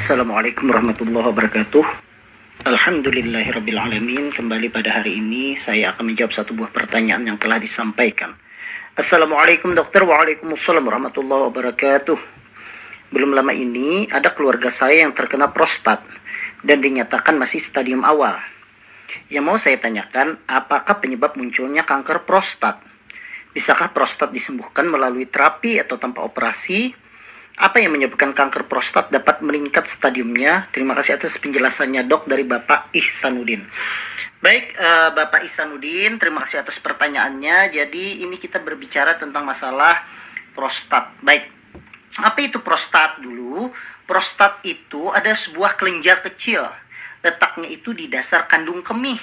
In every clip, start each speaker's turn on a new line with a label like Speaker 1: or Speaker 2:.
Speaker 1: Assalamualaikum warahmatullahi wabarakatuh. Alhamdulillahirrabbilalamin Kembali pada hari ini saya akan menjawab satu buah pertanyaan yang telah disampaikan. Assalamualaikum dokter. Waalaikumsalam warahmatullahi wabarakatuh. Belum lama ini ada keluarga saya yang terkena prostat Dan dinyatakan masih stadium awal. Yang mau saya tanyakan apakah penyebab munculnya kanker prostat? Bisakah prostat disembuhkan melalui terapi atau tanpa operasi apa yang menyebabkan kanker prostat dapat meningkat stadiumnya? Terima kasih atas penjelasannya dok dari Bapak Ihsanuddin. Baik, uh, Bapak Ihsanuddin, terima kasih atas pertanyaannya. Jadi ini kita berbicara tentang masalah prostat. Baik, apa itu prostat dulu? Prostat itu ada sebuah kelenjar kecil. Letaknya itu di dasar kandung kemih.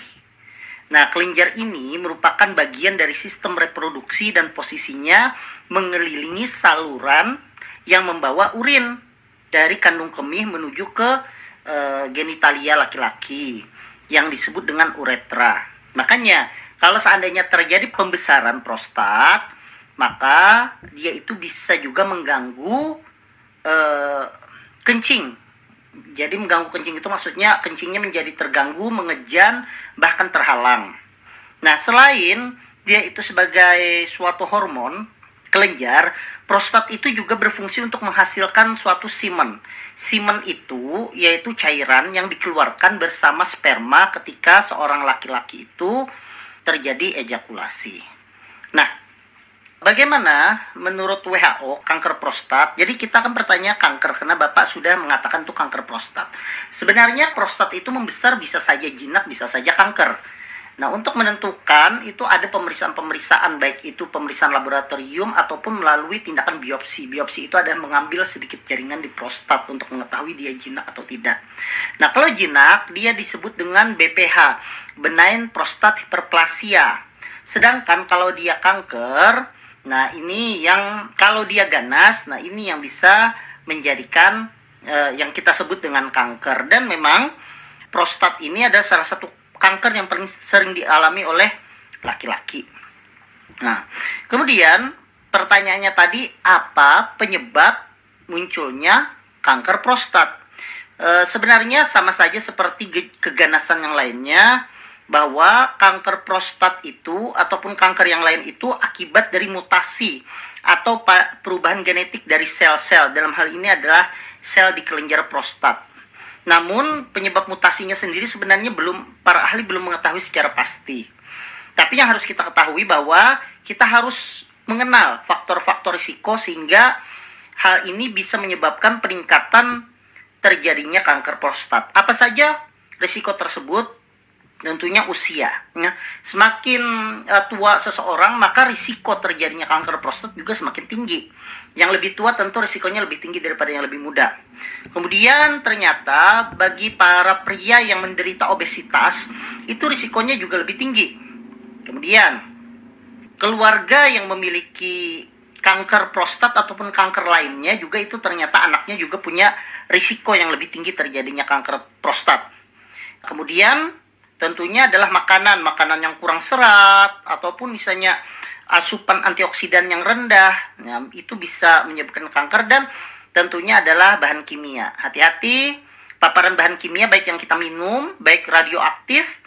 Speaker 1: Nah, kelenjar ini merupakan bagian dari sistem reproduksi dan posisinya mengelilingi saluran yang membawa urin dari kandung kemih menuju ke e, genitalia laki-laki yang disebut dengan uretra. Makanya kalau seandainya terjadi pembesaran prostat, maka dia itu bisa juga mengganggu e, kencing. Jadi mengganggu kencing itu maksudnya kencingnya menjadi terganggu, mengejan, bahkan terhalang. Nah, selain dia itu sebagai suatu hormon, kelenjar, prostat itu juga berfungsi untuk menghasilkan suatu simen. Simen itu yaitu cairan yang dikeluarkan bersama sperma ketika seorang laki-laki itu terjadi ejakulasi. Nah, bagaimana menurut WHO kanker prostat? Jadi kita akan bertanya kanker karena Bapak sudah mengatakan itu kanker prostat. Sebenarnya prostat itu membesar bisa saja jinak, bisa saja kanker Nah, untuk menentukan itu ada pemeriksaan-pemeriksaan baik itu pemeriksaan laboratorium ataupun melalui tindakan biopsi. Biopsi itu adalah mengambil sedikit jaringan di prostat untuk mengetahui dia jinak atau tidak. Nah, kalau jinak dia disebut dengan BPH, benign prostat hyperplasia. Sedangkan kalau dia kanker, nah ini yang kalau dia ganas, nah ini yang bisa menjadikan eh, yang kita sebut dengan kanker dan memang prostat ini adalah salah satu kanker yang paling sering dialami oleh laki-laki. Nah, kemudian pertanyaannya tadi apa penyebab munculnya kanker prostat? E, sebenarnya sama saja seperti keganasan yang lainnya bahwa kanker prostat itu ataupun kanker yang lain itu akibat dari mutasi atau perubahan genetik dari sel-sel. Dalam hal ini adalah sel di kelenjar prostat. Namun penyebab mutasinya sendiri sebenarnya belum para ahli belum mengetahui secara pasti. Tapi yang harus kita ketahui bahwa kita harus mengenal faktor-faktor risiko sehingga hal ini bisa menyebabkan peningkatan terjadinya kanker prostat. Apa saja risiko tersebut? Tentunya usia. Ya. Semakin uh, tua seseorang, maka risiko terjadinya kanker prostat juga semakin tinggi. Yang lebih tua tentu risikonya lebih tinggi daripada yang lebih muda. Kemudian ternyata bagi para pria yang menderita obesitas, itu risikonya juga lebih tinggi. Kemudian keluarga yang memiliki kanker prostat ataupun kanker lainnya juga itu ternyata anaknya juga punya risiko yang lebih tinggi terjadinya kanker prostat. Kemudian tentunya adalah makanan, makanan yang kurang serat ataupun misalnya asupan antioksidan yang rendah, ya, itu bisa menyebabkan kanker dan tentunya adalah bahan kimia. Hati-hati paparan bahan kimia baik yang kita minum, baik radioaktif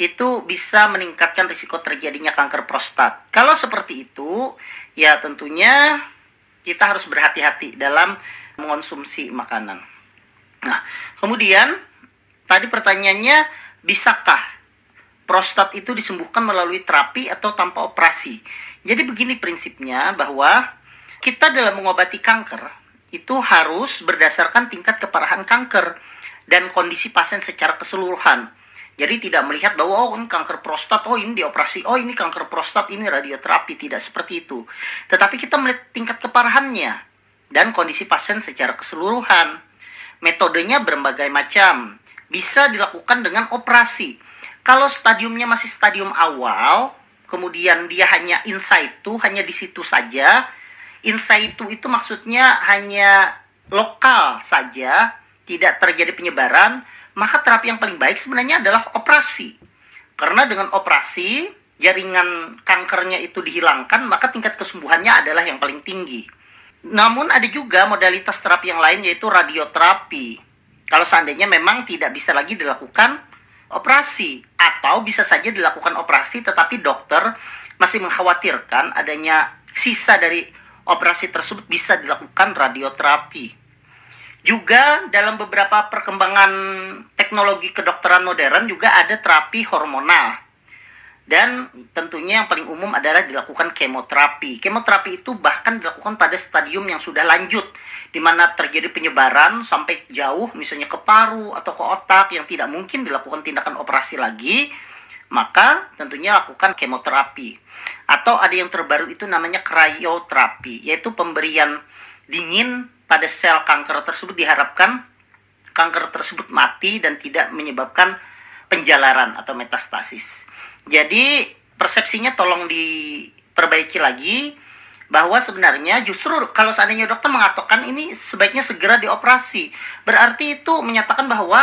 Speaker 1: itu bisa meningkatkan risiko terjadinya kanker prostat. Kalau seperti itu, ya tentunya kita harus berhati-hati dalam mengonsumsi makanan. Nah, kemudian tadi pertanyaannya bisakah prostat itu disembuhkan melalui terapi atau tanpa operasi? Jadi begini prinsipnya bahwa kita dalam mengobati kanker itu harus berdasarkan tingkat keparahan kanker dan kondisi pasien secara keseluruhan. Jadi tidak melihat bahwa oh ini kanker prostat, oh ini dioperasi, oh ini kanker prostat, ini radioterapi, tidak seperti itu. Tetapi kita melihat tingkat keparahannya dan kondisi pasien secara keseluruhan. Metodenya berbagai macam bisa dilakukan dengan operasi. Kalau stadiumnya masih stadium awal, kemudian dia hanya in situ, hanya di situ saja. In situ itu maksudnya hanya lokal saja, tidak terjadi penyebaran, maka terapi yang paling baik sebenarnya adalah operasi. Karena dengan operasi, jaringan kankernya itu dihilangkan, maka tingkat kesembuhannya adalah yang paling tinggi. Namun ada juga modalitas terapi yang lain yaitu radioterapi Kalau seandainya memang tidak bisa lagi dilakukan operasi atau bisa saja dilakukan operasi tetapi dokter masih mengkhawatirkan adanya sisa dari operasi tersebut bisa dilakukan radioterapi. Juga dalam beberapa perkembangan teknologi kedokteran modern juga ada terapi hormonal dan tentunya yang paling umum adalah dilakukan kemoterapi. Kemoterapi itu bahkan dilakukan pada stadium yang sudah lanjut, di mana terjadi penyebaran sampai jauh, misalnya ke paru atau ke otak yang tidak mungkin dilakukan tindakan operasi lagi, maka tentunya lakukan kemoterapi. Atau ada yang terbaru itu namanya krioterapi, yaitu pemberian dingin pada sel kanker tersebut diharapkan kanker tersebut mati dan tidak menyebabkan penjalaran atau metastasis. Jadi persepsinya tolong diperbaiki lagi bahwa sebenarnya justru kalau seandainya dokter mengatakan ini sebaiknya segera dioperasi, berarti itu menyatakan bahwa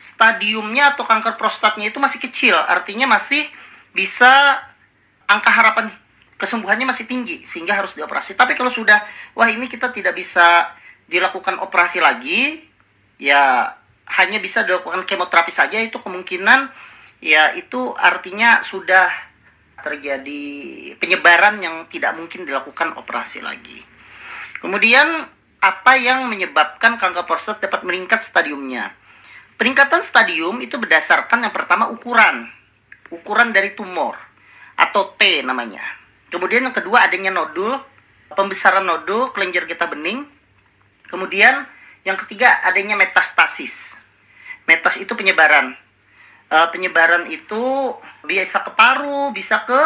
Speaker 1: stadiumnya atau kanker prostatnya itu masih kecil, artinya masih bisa angka harapan kesembuhannya masih tinggi sehingga harus dioperasi. Tapi kalau sudah wah ini kita tidak bisa dilakukan operasi lagi, ya hanya bisa dilakukan kemoterapi saja itu kemungkinan ya itu artinya sudah terjadi penyebaran yang tidak mungkin dilakukan operasi lagi. Kemudian apa yang menyebabkan kanker prostat dapat meningkat stadiumnya? Peningkatan stadium itu berdasarkan yang pertama ukuran, ukuran dari tumor atau T namanya. Kemudian yang kedua adanya nodul, pembesaran nodul kelenjar getah bening. Kemudian yang ketiga adanya metastasis. Metas itu penyebaran uh, penyebaran itu bisa ke paru, bisa ke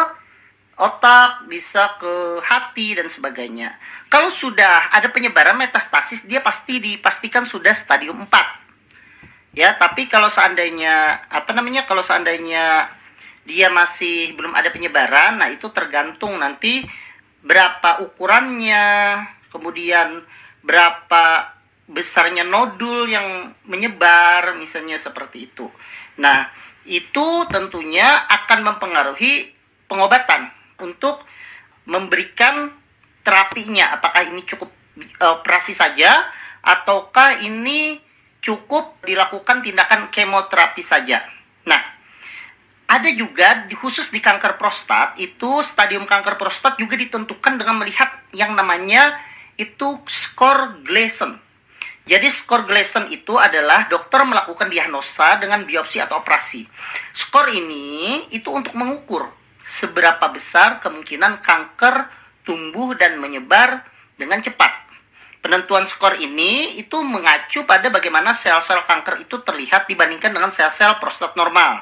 Speaker 1: otak, bisa ke hati dan sebagainya. Kalau sudah ada penyebaran metastasis, dia pasti dipastikan sudah stadium 4. Ya, tapi kalau seandainya apa namanya? Kalau seandainya dia masih belum ada penyebaran, nah itu tergantung nanti berapa ukurannya, kemudian berapa besarnya nodul yang menyebar, misalnya seperti itu. Nah, itu tentunya akan mempengaruhi pengobatan untuk memberikan terapinya. Apakah ini cukup e, operasi saja ataukah ini cukup dilakukan tindakan kemoterapi saja. Nah, ada juga khusus di kanker prostat itu stadium kanker prostat juga ditentukan dengan melihat yang namanya itu skor Gleason. Jadi skor Gleason itu adalah dokter melakukan diagnosa dengan biopsi atau operasi. Skor ini itu untuk mengukur seberapa besar kemungkinan kanker tumbuh dan menyebar dengan cepat. Penentuan skor ini itu mengacu pada bagaimana sel-sel kanker itu terlihat dibandingkan dengan sel-sel prostat normal.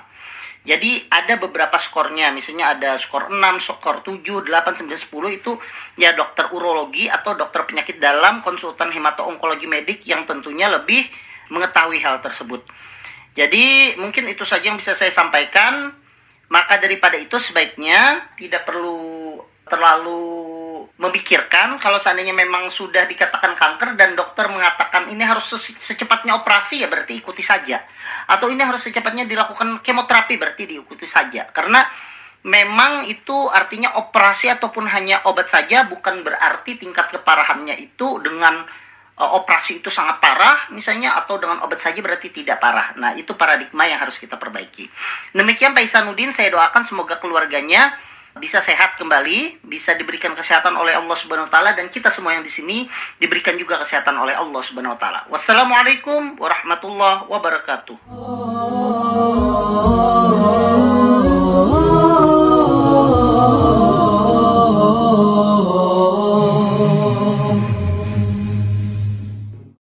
Speaker 1: Jadi ada beberapa skornya, misalnya ada skor 6, skor 7, 8, 9, 10 itu ya dokter urologi atau dokter penyakit dalam konsultan hemato-onkologi medik yang tentunya lebih mengetahui hal tersebut. Jadi mungkin itu saja yang bisa saya sampaikan. Maka daripada itu sebaiknya tidak perlu terlalu memikirkan kalau seandainya memang sudah dikatakan kanker dan dokter mengatakan ini harus secepatnya operasi ya berarti ikuti saja atau ini harus secepatnya dilakukan kemoterapi berarti diikuti saja karena memang itu artinya operasi ataupun hanya obat saja bukan berarti tingkat keparahannya itu dengan uh, operasi itu sangat parah misalnya atau dengan obat saja berarti tidak parah. Nah, itu paradigma yang harus kita perbaiki. Demikian Pak Isanuddin saya doakan semoga keluarganya bisa sehat kembali, bisa diberikan kesehatan oleh Allah Subhanahu wa taala dan kita semua yang di sini diberikan juga kesehatan oleh Allah Subhanahu wa taala. Wassalamualaikum warahmatullahi wabarakatuh.